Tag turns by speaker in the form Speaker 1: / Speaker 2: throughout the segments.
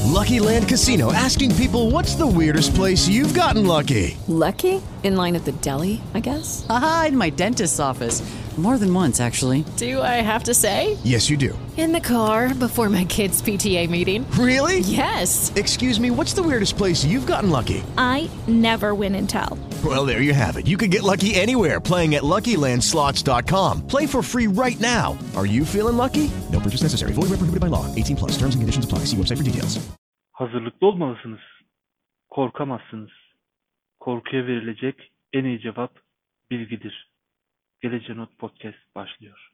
Speaker 1: Lucky Land Casino asking people what's the weirdest place you've gotten lucky?
Speaker 2: Lucky? In line at the deli, I guess?
Speaker 3: Aha, in my dentist's office. More than once, actually.
Speaker 2: Do I have to say?
Speaker 1: Yes, you do.
Speaker 2: In the car before my kids' PTA meeting.
Speaker 1: Really?
Speaker 2: Yes.
Speaker 1: Excuse me, what's the weirdest place you've gotten lucky?
Speaker 4: I never win and tell.
Speaker 1: Well, there you have it. You can get lucky anywhere playing at LuckyLandSlots.com. Play for free right now. Are you feeling lucky? Purchase necessary. Void where prohibited by law. 18 plus. Terms and conditions apply. See website for details.
Speaker 5: Hazırlıklı olmalısınız. Korkamazsınız. Korkuya verilecek en iyi cevap bilgidir. Geleceğe Not Podcast başlıyor.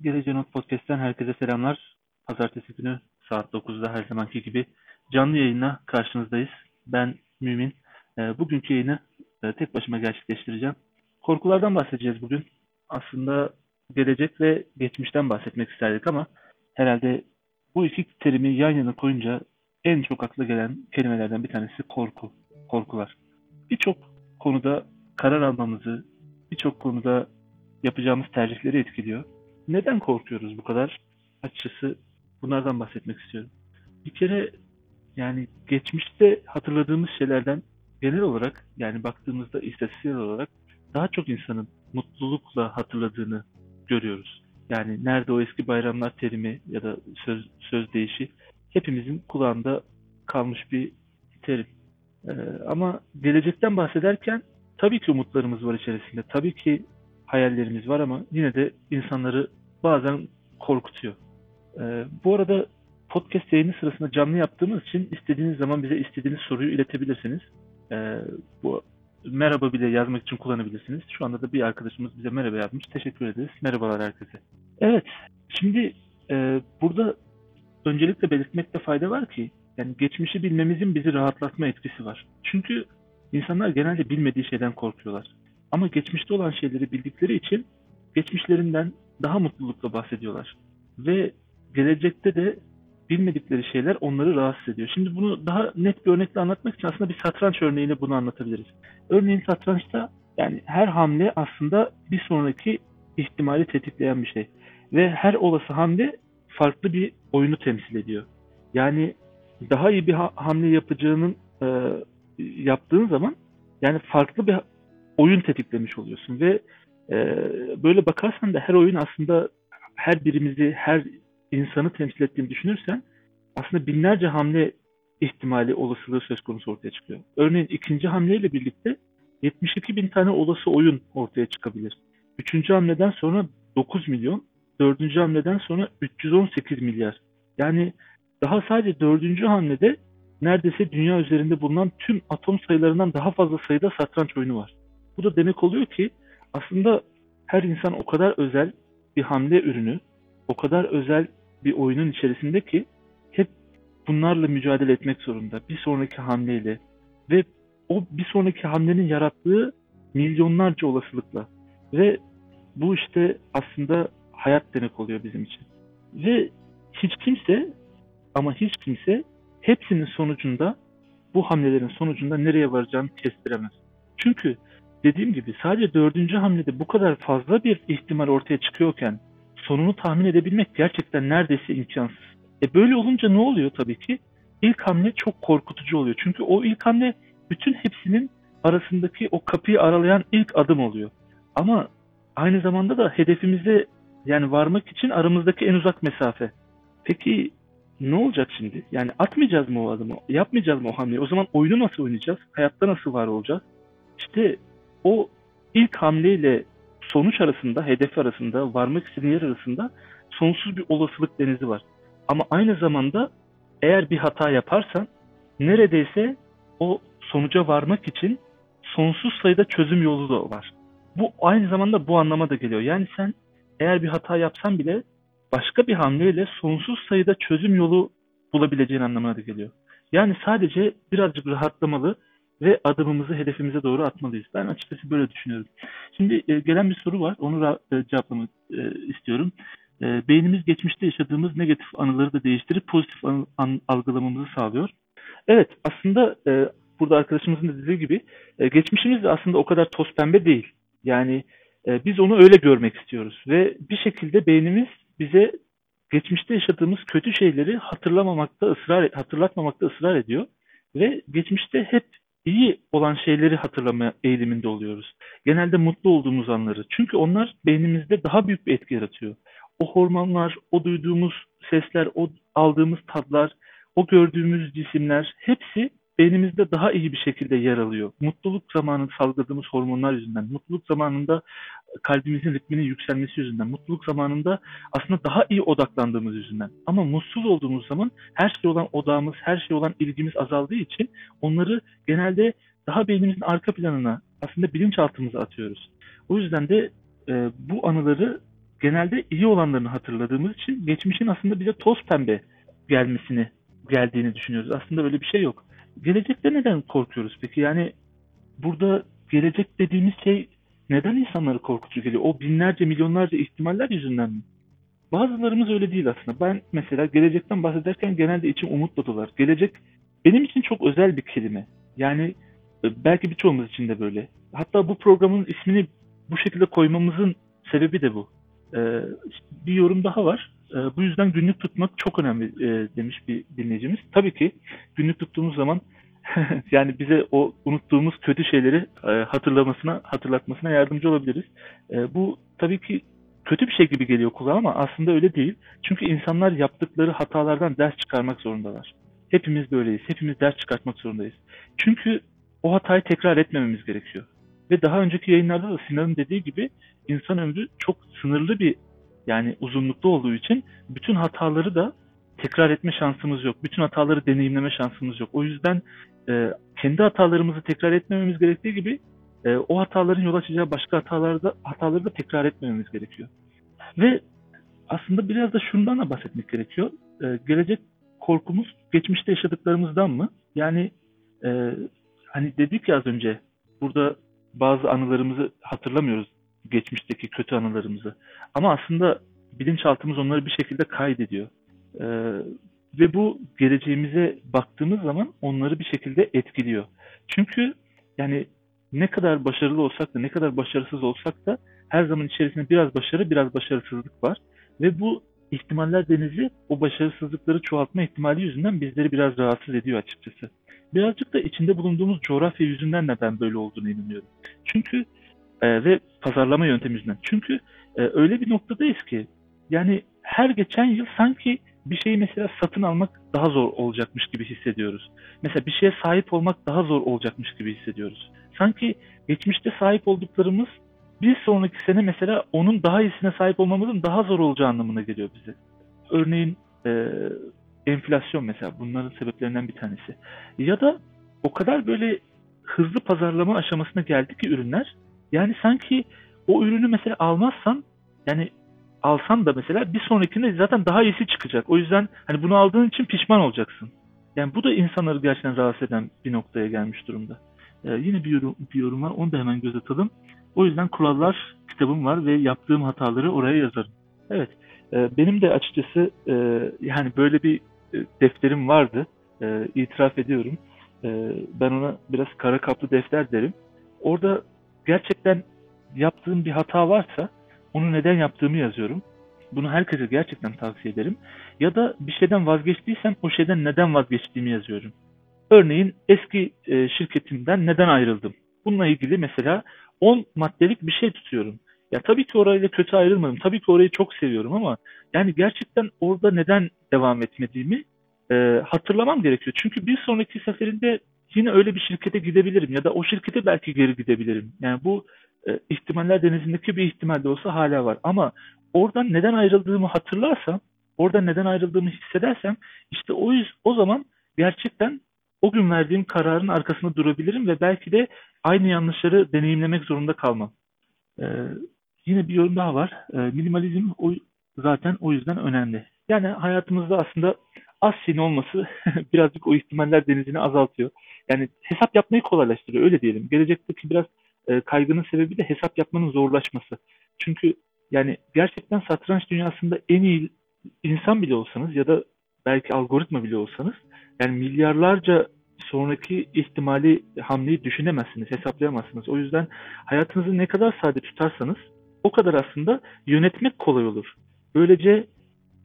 Speaker 5: Geleceğe Not Podcast'ten herkese selamlar. Pazartesi günü saat 9'da her zamanki gibi canlı yayınla karşınızdayız. Ben Mümin. Ee, bugünkü yayını e, tek başıma gerçekleştireceğim. Korkulardan bahsedeceğiz bugün. Aslında gelecek ve geçmişten bahsetmek isterdik ama herhalde bu iki terimi yan yana koyunca en çok akla gelen kelimelerden bir tanesi korku, korkular. Birçok konuda karar almamızı, birçok konuda yapacağımız tercihleri etkiliyor. Neden korkuyoruz bu kadar? Açıkçası bunlardan bahsetmek istiyorum. Bir kere yani geçmişte hatırladığımız şeylerden genel olarak yani baktığımızda istatistiksel olarak daha çok insanın mutlulukla hatırladığını görüyoruz. Yani nerede o eski bayramlar terimi ya da söz, söz değişi hepimizin kulağında kalmış bir terim. Ee, ama gelecekten bahsederken tabii ki umutlarımız var içerisinde. Tabii ki hayallerimiz var ama yine de insanları bazen korkutuyor. Ee, bu arada podcast yayını sırasında canlı yaptığımız için istediğiniz zaman bize istediğiniz soruyu iletebilirsiniz. Ee, bu merhaba bile yazmak için kullanabilirsiniz. Şu anda da bir arkadaşımız bize merhaba yazmış. Teşekkür ederiz. Merhabalar herkese. Evet, şimdi e, burada öncelikle belirtmekte fayda var ki yani geçmişi bilmemizin bizi rahatlatma etkisi var. Çünkü insanlar genelde bilmediği şeyden korkuyorlar. Ama geçmişte olan şeyleri bildikleri için geçmişlerinden daha mutlulukla bahsediyorlar. Ve gelecekte de bilmedikleri şeyler onları rahatsız ediyor. Şimdi bunu daha net bir örnekle anlatmak için aslında bir satranç örneğiyle bunu anlatabiliriz. Örneğin satrançta yani her hamle aslında bir sonraki ihtimali tetikleyen bir şey. Ve her olası hamle farklı bir oyunu temsil ediyor. Yani daha iyi bir ha- hamle yapacağının e, yaptığın zaman yani farklı bir oyun tetiklemiş oluyorsun ve e, böyle bakarsan da her oyun aslında her birimizi, her insanı temsil ettiğini düşünürsen aslında binlerce hamle ihtimali, olasılığı söz konusu ortaya çıkıyor. Örneğin ikinci hamleyle birlikte 72 bin tane olası oyun ortaya çıkabilir. Üçüncü hamleden sonra 9 milyon, dördüncü hamleden sonra 318 milyar. Yani daha sadece dördüncü hamlede neredeyse dünya üzerinde bulunan tüm atom sayılarından daha fazla sayıda satranç oyunu var. Bu da demek oluyor ki aslında her insan o kadar özel bir hamle ürünü, o kadar özel bir oyunun içerisinde ki hep bunlarla mücadele etmek zorunda. Bir sonraki hamleyle ve o bir sonraki hamlenin yarattığı milyonlarca olasılıkla. Ve bu işte aslında hayat demek oluyor bizim için. Ve hiç kimse ama hiç kimse hepsinin sonucunda bu hamlelerin sonucunda nereye varacağını kestiremez. Çünkü dediğim gibi sadece dördüncü hamlede bu kadar fazla bir ihtimal ortaya çıkıyorken sonunu tahmin edebilmek gerçekten neredeyse imkansız. E böyle olunca ne oluyor tabii ki? İlk hamle çok korkutucu oluyor. Çünkü o ilk hamle bütün hepsinin arasındaki o kapıyı aralayan ilk adım oluyor. Ama aynı zamanda da hedefimize yani varmak için aramızdaki en uzak mesafe. Peki ne olacak şimdi? Yani atmayacağız mı o adımı? Yapmayacağız mı o hamleyi? O zaman oyunu nasıl oynayacağız? Hayatta nasıl var olacağız? İşte o ilk hamleyle sonuç arasında, hedef arasında, varmak istediğin yer arasında sonsuz bir olasılık denizi var. Ama aynı zamanda eğer bir hata yaparsan neredeyse o sonuca varmak için sonsuz sayıda çözüm yolu da var. Bu aynı zamanda bu anlama da geliyor. Yani sen eğer bir hata yapsan bile başka bir hamleyle sonsuz sayıda çözüm yolu bulabileceğin anlamına da geliyor. Yani sadece birazcık rahatlamalı ve adımımızı hedefimize doğru atmalıyız. Ben açıkçası böyle düşünüyorum. Şimdi e, gelen bir soru var. Onu e, cevaplamak e, istiyorum. E, beynimiz geçmişte yaşadığımız negatif anıları da değiştirip pozitif an- an- algılamamızı sağlıyor. Evet aslında e, burada arkadaşımızın da dediği gibi e, geçmişimiz de aslında o kadar toz pembe değil. Yani e, biz onu öyle görmek istiyoruz ve bir şekilde beynimiz bize geçmişte yaşadığımız kötü şeyleri hatırlamamakta ısrar hatırlatmamakta ısrar ediyor ve geçmişte hep iyi olan şeyleri hatırlama eğiliminde oluyoruz. Genelde mutlu olduğumuz anları. Çünkü onlar beynimizde daha büyük bir etki yaratıyor. O hormonlar, o duyduğumuz sesler, o aldığımız tatlar, o gördüğümüz cisimler hepsi beynimizde daha iyi bir şekilde yer alıyor. Mutluluk zamanında salgıladığımız hormonlar yüzünden, mutluluk zamanında kalbimizin ritminin yükselmesi yüzünden, mutluluk zamanında aslında daha iyi odaklandığımız yüzünden. Ama mutsuz olduğumuz zaman her şey olan odağımız, her şey olan ilgimiz azaldığı için onları genelde daha beynimizin arka planına, aslında bilinçaltımıza atıyoruz. O yüzden de e, bu anıları genelde iyi olanlarını hatırladığımız için geçmişin aslında bize toz pembe gelmesini geldiğini düşünüyoruz. Aslında böyle bir şey yok. Gelecekte neden korkuyoruz peki? Yani burada gelecek dediğimiz şey neden insanları korkutucu geliyor? O binlerce, milyonlarca ihtimaller yüzünden mi? Bazılarımız öyle değil aslında. Ben mesela gelecekten bahsederken genelde içim umutla dolar. Gelecek benim için çok özel bir kelime. Yani e, belki birçoğumuz için de böyle. Hatta bu programın ismini bu şekilde koymamızın sebebi de bu. Ee, bir yorum daha var. Ee, bu yüzden günlük tutmak çok önemli e, demiş bir dinleyicimiz. Tabii ki günlük tuttuğumuz zaman yani bize o unuttuğumuz kötü şeyleri e, hatırlamasına, hatırlatmasına yardımcı olabiliriz. E, bu tabii ki kötü bir şey gibi geliyor kulağa ama aslında öyle değil. Çünkü insanlar yaptıkları hatalardan ders çıkarmak zorundalar. Hepimiz böyleyiz. Hepimiz ders çıkartmak zorundayız. Çünkü o hatayı tekrar etmememiz gerekiyor. Ve daha önceki yayınlarda da Sinan'ın dediği gibi insan ömrü çok sınırlı bir yani uzunlukta olduğu için bütün hataları da tekrar etme şansımız yok. Bütün hataları deneyimleme şansımız yok. O yüzden e, kendi hatalarımızı tekrar etmememiz gerektiği gibi e, o hataların yol açacağı başka hataları da, hataları da tekrar etmememiz gerekiyor. Ve aslında biraz da şundan da bahsetmek gerekiyor. E, gelecek korkumuz geçmişte yaşadıklarımızdan mı? Yani e, hani dedik ya az önce burada bazı anılarımızı hatırlamıyoruz geçmişteki kötü anılarımızı. Ama aslında bilinçaltımız onları bir şekilde kaydediyor. Ee, ve bu geleceğimize baktığımız zaman onları bir şekilde etkiliyor. Çünkü yani ne kadar başarılı olsak da ne kadar başarısız olsak da her zaman içerisinde biraz başarı biraz başarısızlık var. Ve bu ihtimaller denizi o başarısızlıkları çoğaltma ihtimali yüzünden bizleri biraz rahatsız ediyor açıkçası. Birazcık da içinde bulunduğumuz coğrafya yüzünden neden böyle olduğunu inanıyorum. Çünkü e, ve pazarlama yöntemi yüzünden. Çünkü e, öyle bir noktadayız ki yani her geçen yıl sanki bir şeyi mesela satın almak daha zor olacakmış gibi hissediyoruz. Mesela bir şeye sahip olmak daha zor olacakmış gibi hissediyoruz. Sanki geçmişte sahip olduklarımız bir sonraki sene mesela onun daha iyisine sahip olmamızın daha zor olacağı anlamına geliyor bize. Örneğin e, enflasyon mesela bunların sebeplerinden bir tanesi. Ya da o kadar böyle hızlı pazarlama aşamasına geldi ki ürünler. Yani sanki o ürünü mesela almazsan yani alsan da mesela bir sonrakinde zaten daha iyisi çıkacak. O yüzden hani bunu aldığın için pişman olacaksın. Yani bu da insanları gerçekten rahatsız eden bir noktaya gelmiş durumda. Ee, yine bir yorum, bir yorum var. Onu da hemen göz atalım. O yüzden kurallar kitabım var ve yaptığım hataları oraya yazarım. Evet. e, benim de açıkçası e, yani böyle bir e, defterim vardı. E, itiraf ediyorum. E, ben ona biraz kara kaplı defter derim. Orada gerçekten yaptığım bir hata varsa onu neden yaptığımı yazıyorum. Bunu herkese gerçekten tavsiye ederim. Ya da bir şeyden vazgeçtiysem o şeyden neden vazgeçtiğimi yazıyorum. Örneğin eski e, şirketimden neden ayrıldım? Bununla ilgili mesela 10 maddelik bir şey tutuyorum. Ya tabii ki orayla kötü ayrılmadım. Tabii ki orayı çok seviyorum ama yani gerçekten orada neden devam etmediğimi e, hatırlamam gerekiyor. Çünkü bir sonraki seferinde yine öyle bir şirkete gidebilirim ya da o şirkete belki geri gidebilirim. Yani bu e, ihtimaller denizindeki bir ihtimal de olsa hala var. Ama oradan neden ayrıldığımı hatırlarsam, oradan neden ayrıldığımı hissedersem işte o yüz, o zaman gerçekten o gün verdiğim kararın arkasında durabilirim ve belki de aynı yanlışları deneyimlemek zorunda kalmam. Ee, yine bir yorum daha var. Ee, minimalizm o, zaten o yüzden önemli. Yani hayatımızda aslında az şeyin olması birazcık o ihtimaller denizini azaltıyor. Yani hesap yapmayı kolaylaştırıyor öyle diyelim. Gelecekteki biraz e, kaygının sebebi de hesap yapmanın zorlaşması. Çünkü yani gerçekten satranç dünyasında en iyi insan bile olsanız ya da belki algoritma bile olsanız yani milyarlarca sonraki ihtimali hamleyi düşünemezsiniz, hesaplayamazsınız. O yüzden hayatınızı ne kadar sade tutarsanız o kadar aslında yönetmek kolay olur. Böylece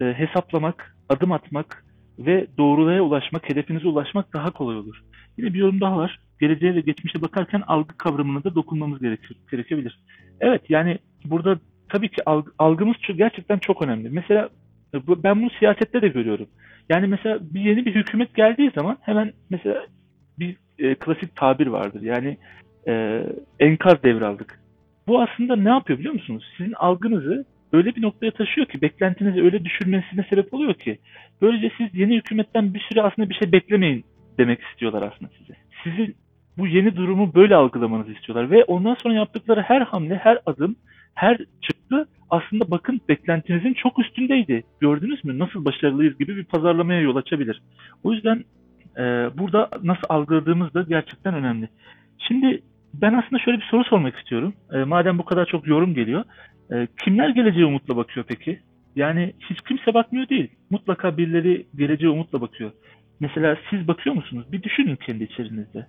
Speaker 5: e, hesaplamak, adım atmak ve doğruluğa ulaşmak, hedefinize ulaşmak daha kolay olur. Yine bir yorum daha var. Geleceğe ve geçmişe bakarken algı kavramına da dokunmamız gerekir, gerekebilir. Evet yani burada tabii ki alg, algımız gerçekten çok önemli. Mesela e, ben bunu siyasette de görüyorum. Yani mesela bir yeni bir hükümet geldiği zaman hemen mesela bir e, klasik tabir vardır. Yani e, enkaz devraldık. Bu aslında ne yapıyor biliyor musunuz? Sizin algınızı öyle bir noktaya taşıyor ki beklentinizi öyle düşürmesine sebep oluyor ki böylece siz yeni hükümetten bir süre aslında bir şey beklemeyin demek istiyorlar aslında size. Sizin bu yeni durumu böyle algılamanızı istiyorlar ve ondan sonra yaptıkları her hamle, her adım, her çıktı aslında bakın beklentinizin çok üstündeydi. Gördünüz mü? Nasıl başarılıyız gibi bir pazarlamaya yol açabilir. O yüzden e, burada nasıl algıladığımız da gerçekten önemli. Şimdi ben aslında şöyle bir soru sormak istiyorum. E, madem bu kadar çok yorum geliyor. e, kimler geleceğe umutla bakıyor peki? Yani hiç kimse bakmıyor değil. Mutlaka birileri geleceğe umutla bakıyor. Mesela siz bakıyor musunuz? Bir düşünün kendi içerinizde.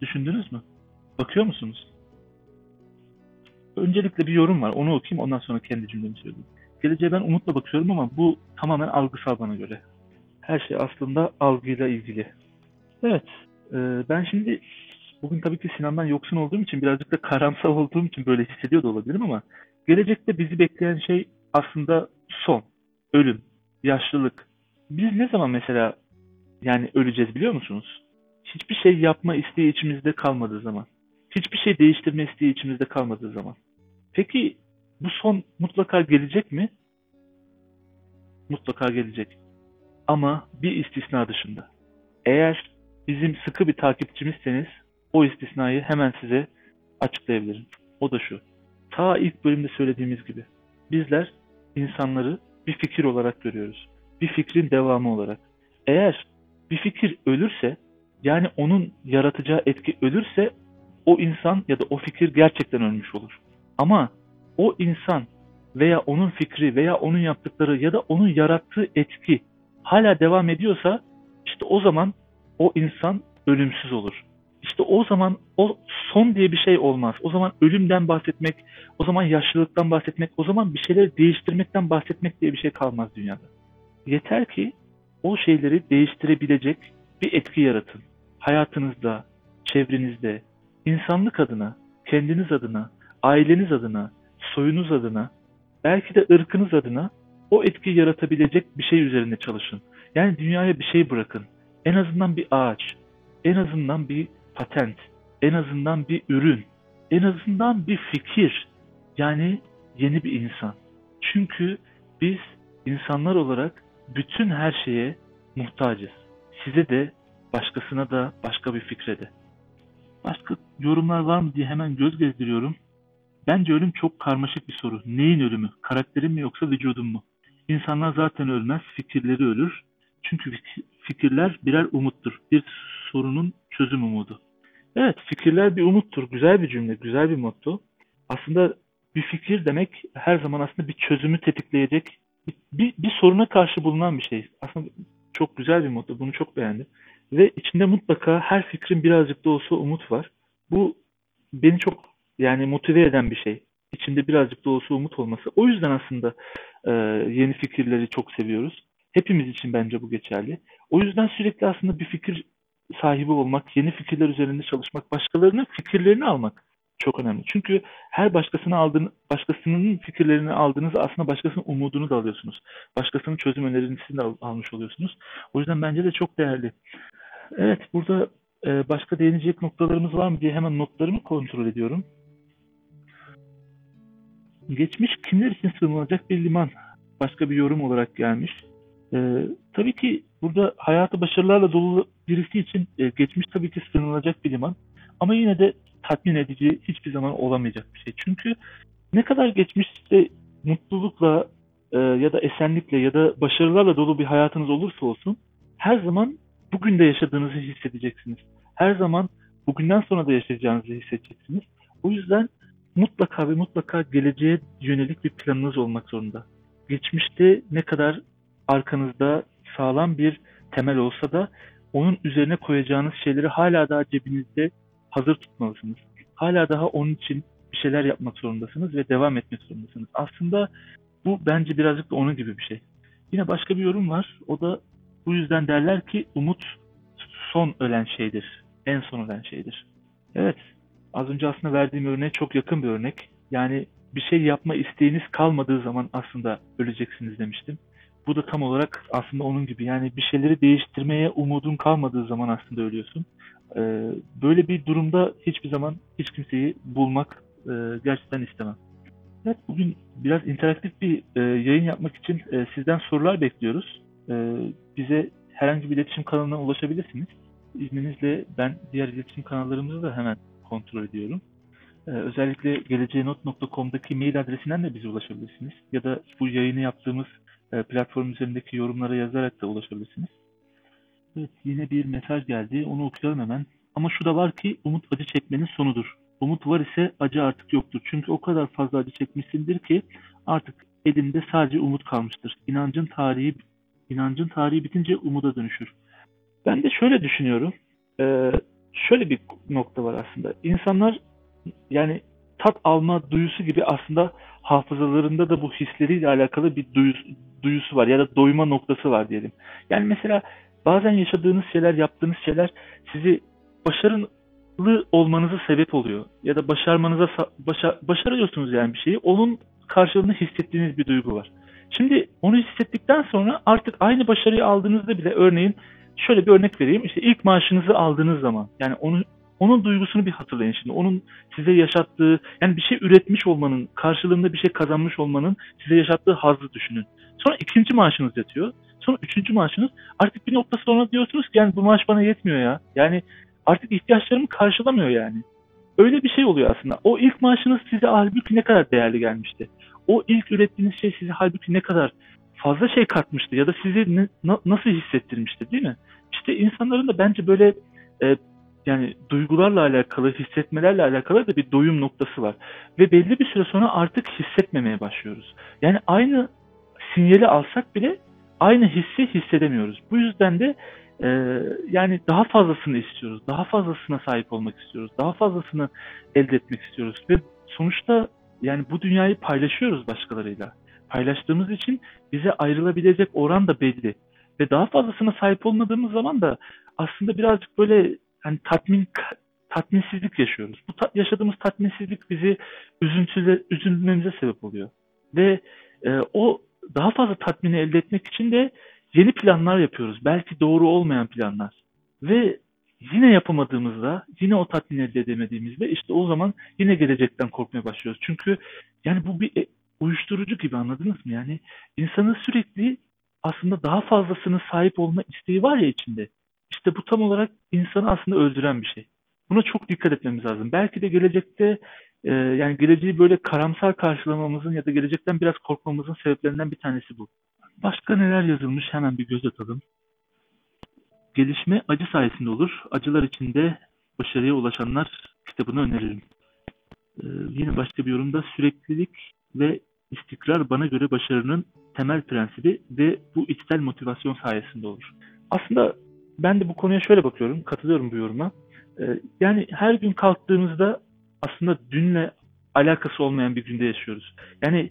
Speaker 5: Düşündünüz mü? Bakıyor musunuz? Öncelikle bir yorum var. Onu okuyayım ondan sonra kendi cümlemi söyleyeyim. Geleceğe ben umutla bakıyorum ama bu tamamen algısal bana göre. Her şey aslında algıyla ilgili. Evet. e, ben şimdi bugün tabii ki Sinan'dan yoksun olduğum için birazcık da karamsar olduğum için böyle hissediyor da olabilirim ama gelecekte bizi bekleyen şey aslında son, ölüm, yaşlılık. Biz ne zaman mesela yani öleceğiz biliyor musunuz? Hiçbir şey yapma isteği içimizde kalmadığı zaman. Hiçbir şey değiştirme isteği içimizde kalmadığı zaman. Peki bu son mutlaka gelecek mi? Mutlaka gelecek. Ama bir istisna dışında. Eğer bizim sıkı bir takipçimizseniz o istisnayı hemen size açıklayabilirim. O da şu. Ta ilk bölümde söylediğimiz gibi bizler insanları bir fikir olarak görüyoruz. Bir fikrin devamı olarak. Eğer bir fikir ölürse yani onun yaratacağı etki ölürse o insan ya da o fikir gerçekten ölmüş olur. Ama o insan veya onun fikri veya onun yaptıkları ya da onun yarattığı etki hala devam ediyorsa işte o zaman o insan ölümsüz olur. İşte o zaman o son diye bir şey olmaz. O zaman ölümden bahsetmek, o zaman yaşlılıktan bahsetmek, o zaman bir şeyleri değiştirmekten bahsetmek diye bir şey kalmaz dünyada. Yeter ki o şeyleri değiştirebilecek bir etki yaratın. Hayatınızda, çevrenizde, insanlık adına, kendiniz adına, aileniz adına, soyunuz adına, belki de ırkınız adına o etkiyi yaratabilecek bir şey üzerinde çalışın. Yani dünyaya bir şey bırakın. En azından bir ağaç, en azından bir patent, en azından bir ürün, en azından bir fikir. Yani yeni bir insan. Çünkü biz insanlar olarak bütün her şeye muhtacız. Size de, başkasına da, başka bir fikre de. Başka yorumlar var mı diye hemen göz gezdiriyorum. Bence ölüm çok karmaşık bir soru. Neyin ölümü? Karakterin mi yoksa vücudun mu? İnsanlar zaten ölmez, fikirleri ölür. Çünkü fik- fikirler birer umuttur. Bir sorunun çözüm umudu. Evet, fikirler bir umuttur. Güzel bir cümle, güzel bir motto. Aslında bir fikir demek her zaman aslında bir çözümü tetikleyecek, bir, bir, soruna karşı bulunan bir şey. Aslında çok güzel bir motto. Bunu çok beğendim. Ve içinde mutlaka her fikrin birazcık da olsa umut var. Bu beni çok yani motive eden bir şey. İçinde birazcık da olsa umut olması. O yüzden aslında e, yeni fikirleri çok seviyoruz. Hepimiz için bence bu geçerli. O yüzden sürekli aslında bir fikir sahibi olmak, yeni fikirler üzerinde çalışmak, başkalarının fikirlerini almak çok önemli. Çünkü her başkasına aldığın, başkasının fikirlerini aldığınızda aslında başkasının umudunu da alıyorsunuz. Başkasının çözüm önerisini de al- almış oluyorsunuz. O yüzden bence de çok değerli. Evet, burada e, başka değinecek noktalarımız var mı diye hemen notlarımı kontrol ediyorum. Geçmiş kimler için sığınılacak bir liman? Başka bir yorum olarak gelmiş. Ee, tabii ki burada hayatı başarılarla dolu birisi için e, geçmiş tabii ki sığınılacak bir liman. Ama yine de tatmin edici hiçbir zaman olamayacak bir şey. Çünkü ne kadar geçmişte mutlulukla e, ya da esenlikle ya da başarılarla dolu bir hayatınız olursa olsun her zaman bugün de yaşadığınızı hissedeceksiniz. Her zaman bugünden sonra da yaşayacağınızı hissedeceksiniz. O yüzden mutlaka ve mutlaka geleceğe yönelik bir planınız olmak zorunda. Geçmişte ne kadar arkanızda sağlam bir temel olsa da onun üzerine koyacağınız şeyleri hala daha cebinizde hazır tutmalısınız. Hala daha onun için bir şeyler yapmak zorundasınız ve devam etmek zorundasınız. Aslında bu bence birazcık da onun gibi bir şey. Yine başka bir yorum var. O da bu yüzden derler ki umut son ölen şeydir. En son ölen şeydir. Evet. Az önce aslında verdiğim örneğe çok yakın bir örnek. Yani bir şey yapma isteğiniz kalmadığı zaman aslında öleceksiniz demiştim. Bu da tam olarak aslında onun gibi. Yani bir şeyleri değiştirmeye umudun kalmadığı zaman aslında ölüyorsun. Ee, böyle bir durumda hiçbir zaman hiç kimseyi bulmak e, gerçekten istemem. Evet, bugün biraz interaktif bir e, yayın yapmak için e, sizden sorular bekliyoruz. E, bize herhangi bir iletişim kanalına ulaşabilirsiniz. İzninizle ben diğer iletişim kanallarımızı da hemen kontrol ediyorum. Ee, özellikle geleceğinot.com'daki mail adresinden de bize ulaşabilirsiniz. Ya da bu yayını yaptığımız e, platform üzerindeki yorumlara yazarak da ulaşabilirsiniz. Evet, yine bir mesaj geldi. Onu okuyalım hemen. Ama şu da var ki umut acı çekmenin sonudur. Umut var ise acı artık yoktur. Çünkü o kadar fazla acı çekmişsindir ki artık elinde sadece umut kalmıştır. İnancın tarihi inancın tarihi bitince umuda dönüşür. Ben de şöyle düşünüyorum. Ee, şöyle bir nokta var aslında. İnsanlar yani tat alma duyusu gibi aslında hafızalarında da bu hisleriyle alakalı bir duyusu, duyusu var ya da doyma noktası var diyelim. Yani mesela bazen yaşadığınız şeyler, yaptığınız şeyler sizi başarılı olmanıza sebep oluyor. Ya da başarmanıza başa, başarıyorsunuz yani bir şeyi. Onun karşılığını hissettiğiniz bir duygu var. Şimdi onu hissettikten sonra artık aynı başarıyı aldığınızda bile örneğin şöyle bir örnek vereyim. İşte ilk maaşınızı aldığınız zaman yani onu onun duygusunu bir hatırlayın şimdi. Onun size yaşattığı yani bir şey üretmiş olmanın karşılığında bir şey kazanmış olmanın size yaşattığı hazzı düşünün. Sonra ikinci maaşınız yatıyor. Sonra üçüncü maaşınız artık bir nokta sonra diyorsunuz ki yani bu maaş bana yetmiyor ya. Yani artık ihtiyaçlarımı karşılamıyor yani. Öyle bir şey oluyor aslında. O ilk maaşınız size halbuki ne kadar değerli gelmişti. O ilk ürettiğiniz şey size halbuki ne kadar fazla şey katmıştı ya da sizi ne, na, nasıl hissettirmişti değil mi? İşte insanların da bence böyle e, yani duygularla alakalı, hissetmelerle alakalı da bir doyum noktası var. Ve belli bir süre sonra artık hissetmemeye başlıyoruz. Yani aynı sinyali alsak bile aynı hissi hissedemiyoruz. Bu yüzden de e, yani daha fazlasını istiyoruz. Daha fazlasına sahip olmak istiyoruz. Daha fazlasını elde etmek istiyoruz. Ve sonuçta yani bu dünyayı paylaşıyoruz başkalarıyla. Paylaştığımız için bize ayrılabilecek oran da belli. Ve daha fazlasına sahip olmadığımız zaman da aslında birazcık böyle hani tatmin tatminsizlik yaşıyoruz. Bu ta, yaşadığımız tatminsizlik bizi üzüntüle üzülmemize sebep oluyor. Ve e, o daha fazla tatmini elde etmek için de yeni planlar yapıyoruz. Belki doğru olmayan planlar. Ve yine yapamadığımızda, yine o tatmin elde edemediğimizde işte o zaman yine gelecekten korkmaya başlıyoruz. Çünkü yani bu bir e, uyuşturucu gibi anladınız mı? Yani insanın sürekli aslında daha fazlasını sahip olma isteği var ya içinde. İşte bu tam olarak insanı aslında öldüren bir şey. Buna çok dikkat etmemiz lazım. Belki de gelecekte e, yani geleceği böyle karamsar karşılamamızın ya da gelecekten biraz korkmamızın sebeplerinden bir tanesi bu. Başka neler yazılmış hemen bir göz atalım. Gelişme acı sayesinde olur. Acılar içinde başarıya ulaşanlar kitabını öneririm. Ee, yine başka bir yorumda süreklilik ve istikrar bana göre başarının temel prensibi ve bu içsel motivasyon sayesinde olur. Aslında ben de bu konuya şöyle bakıyorum, katılıyorum bu yoruma. Ee, yani her gün kalktığımızda aslında dünle alakası olmayan bir günde yaşıyoruz. Yani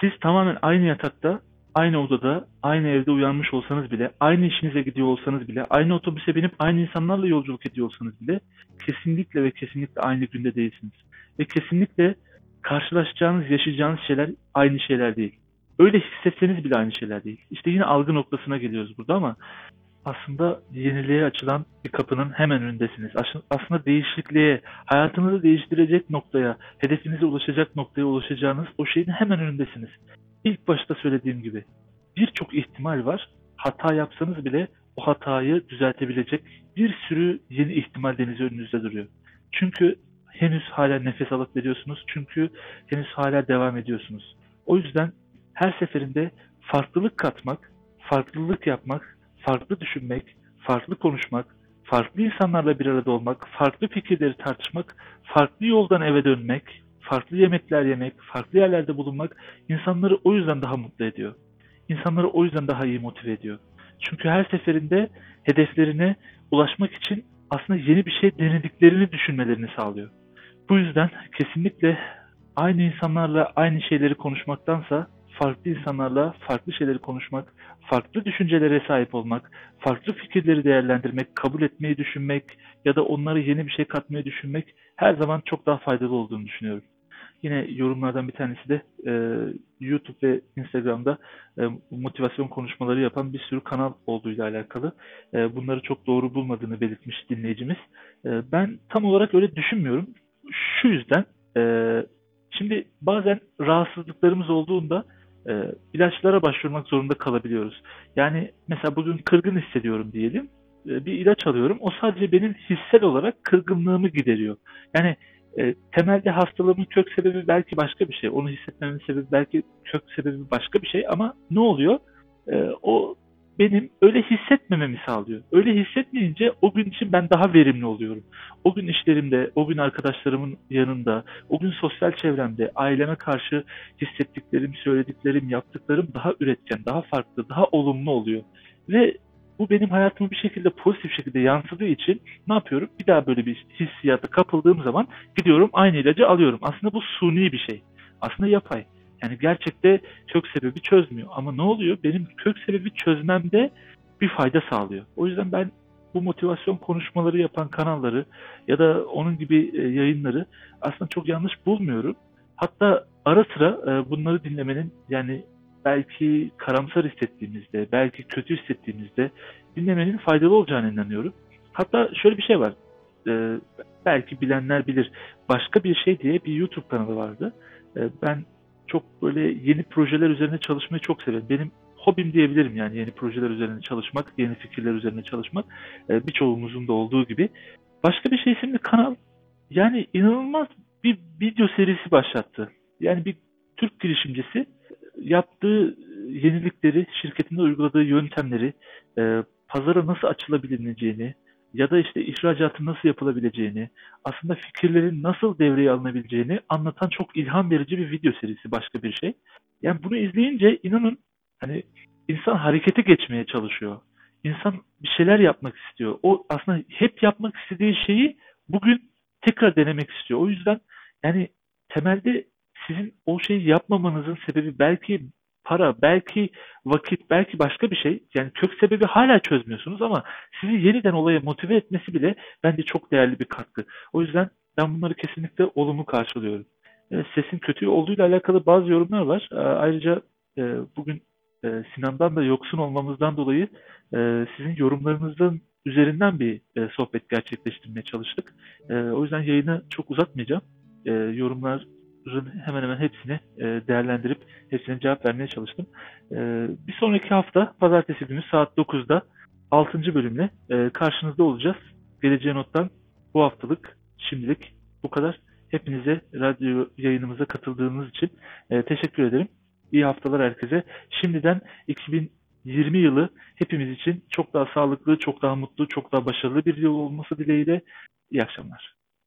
Speaker 5: siz tamamen aynı yatakta, aynı odada, aynı evde uyanmış olsanız bile, aynı işinize gidiyor olsanız bile, aynı otobüse binip aynı insanlarla yolculuk ediyor olsanız bile kesinlikle ve kesinlikle aynı günde değilsiniz. Ve kesinlikle karşılaşacağınız, yaşayacağınız şeyler aynı şeyler değil. Öyle hissetseniz bile aynı şeyler değil. İşte yine algı noktasına geliyoruz burada ama aslında yeniliğe açılan bir kapının hemen önündesiniz. Aslında değişikliğe, hayatınızı değiştirecek noktaya, hedefinize ulaşacak noktaya ulaşacağınız o şeyin hemen önündesiniz. İlk başta söylediğim gibi birçok ihtimal var. Hata yapsanız bile o hatayı düzeltebilecek bir sürü yeni ihtimal denizi önünüzde duruyor. Çünkü henüz hala nefes alıp veriyorsunuz. Çünkü henüz hala devam ediyorsunuz. O yüzden her seferinde farklılık katmak, farklılık yapmak, farklı düşünmek, farklı konuşmak, farklı insanlarla bir arada olmak, farklı fikirleri tartışmak, farklı yoldan eve dönmek, farklı yemekler yemek, farklı yerlerde bulunmak insanları o yüzden daha mutlu ediyor. İnsanları o yüzden daha iyi motive ediyor. Çünkü her seferinde hedeflerine ulaşmak için aslında yeni bir şey denediklerini düşünmelerini sağlıyor. Bu yüzden kesinlikle aynı insanlarla aynı şeyleri konuşmaktansa farklı insanlarla farklı şeyleri konuşmak, farklı düşüncelere sahip olmak, farklı fikirleri değerlendirmek, kabul etmeyi düşünmek ya da onlara yeni bir şey katmayı düşünmek her zaman çok daha faydalı olduğunu düşünüyorum. Yine yorumlardan bir tanesi de e, YouTube ve Instagram'da e, motivasyon konuşmaları yapan bir sürü kanal olduğuyla alakalı. E, bunları çok doğru bulmadığını belirtmiş dinleyicimiz. E, ben tam olarak öyle düşünmüyorum. Şu yüzden e, şimdi bazen rahatsızlıklarımız olduğunda e, ilaçlara başvurmak zorunda kalabiliyoruz. Yani mesela bugün kırgın hissediyorum diyelim. E, bir ilaç alıyorum. O sadece benim hissel olarak kırgınlığımı gideriyor. Yani e, temelde hastalığımın kök sebebi belki başka bir şey. Onu hissetmemin sebebi belki kök sebebi başka bir şey ama ne oluyor? E, o benim öyle hissetmememi sağlıyor. Öyle hissetmeyince o gün için ben daha verimli oluyorum. O gün işlerimde, o gün arkadaşlarımın yanında, o gün sosyal çevremde, aileme karşı hissettiklerim, söylediklerim, yaptıklarım daha üretken, daha farklı, daha olumlu oluyor. Ve bu benim hayatımı bir şekilde pozitif şekilde yansıdığı için ne yapıyorum? Bir daha böyle bir hissiyata kapıldığım zaman gidiyorum aynı ilacı alıyorum. Aslında bu suni bir şey. Aslında yapay. Yani gerçekte kök sebebi çözmüyor. Ama ne oluyor? Benim kök sebebi çözmemde bir fayda sağlıyor. O yüzden ben bu motivasyon konuşmaları yapan kanalları ya da onun gibi e, yayınları aslında çok yanlış bulmuyorum. Hatta ara sıra e, bunları dinlemenin yani belki karamsar hissettiğimizde, belki kötü hissettiğimizde dinlemenin faydalı olacağını inanıyorum. Hatta şöyle bir şey var. E, belki bilenler bilir. Başka bir şey diye bir YouTube kanalı vardı. Ben çok böyle yeni projeler üzerine çalışmayı çok severim. Benim hobim diyebilirim yani yeni projeler üzerine çalışmak, yeni fikirler üzerine çalışmak. E, birçoğumuzun da olduğu gibi. Başka bir şey isimli kanal yani inanılmaz bir video serisi başlattı. Yani bir Türk girişimcisi yaptığı yenilikleri, şirketinde uyguladığı yöntemleri, e, pazara nasıl açılabileceğini, ya da işte ihracatın nasıl yapılabileceğini, aslında fikirlerin nasıl devreye alınabileceğini anlatan çok ilham verici bir video serisi başka bir şey. Yani bunu izleyince inanın hani insan harekete geçmeye çalışıyor. İnsan bir şeyler yapmak istiyor. O aslında hep yapmak istediği şeyi bugün tekrar denemek istiyor. O yüzden yani temelde sizin o şeyi yapmamanızın sebebi belki para, belki vakit, belki başka bir şey. Yani kök sebebi hala çözmüyorsunuz ama sizi yeniden olaya motive etmesi bile bence çok değerli bir katkı. O yüzden ben bunları kesinlikle olumlu karşılıyorum. Evet, sesin kötü olduğuyla alakalı bazı yorumlar var. Ee, ayrıca e, bugün e, Sinan'dan da yoksun olmamızdan dolayı e, sizin yorumlarınızın üzerinden bir sohbet gerçekleştirmeye çalıştık. O yüzden yayını çok uzatmayacağım. Yorumlar hemen hemen hepsini e, değerlendirip hepsine cevap vermeye çalıştım. E, bir sonraki hafta pazartesi günü saat 9'da 6. bölümle e, karşınızda olacağız. Geleceğe nottan bu haftalık şimdilik bu kadar. Hepinize radyo yayınımıza katıldığınız için teşekkür ederim. İyi haftalar herkese. Şimdiden 2020 yılı hepimiz için çok daha sağlıklı, çok daha mutlu, çok daha başarılı bir yıl olması dileğiyle. İyi akşamlar.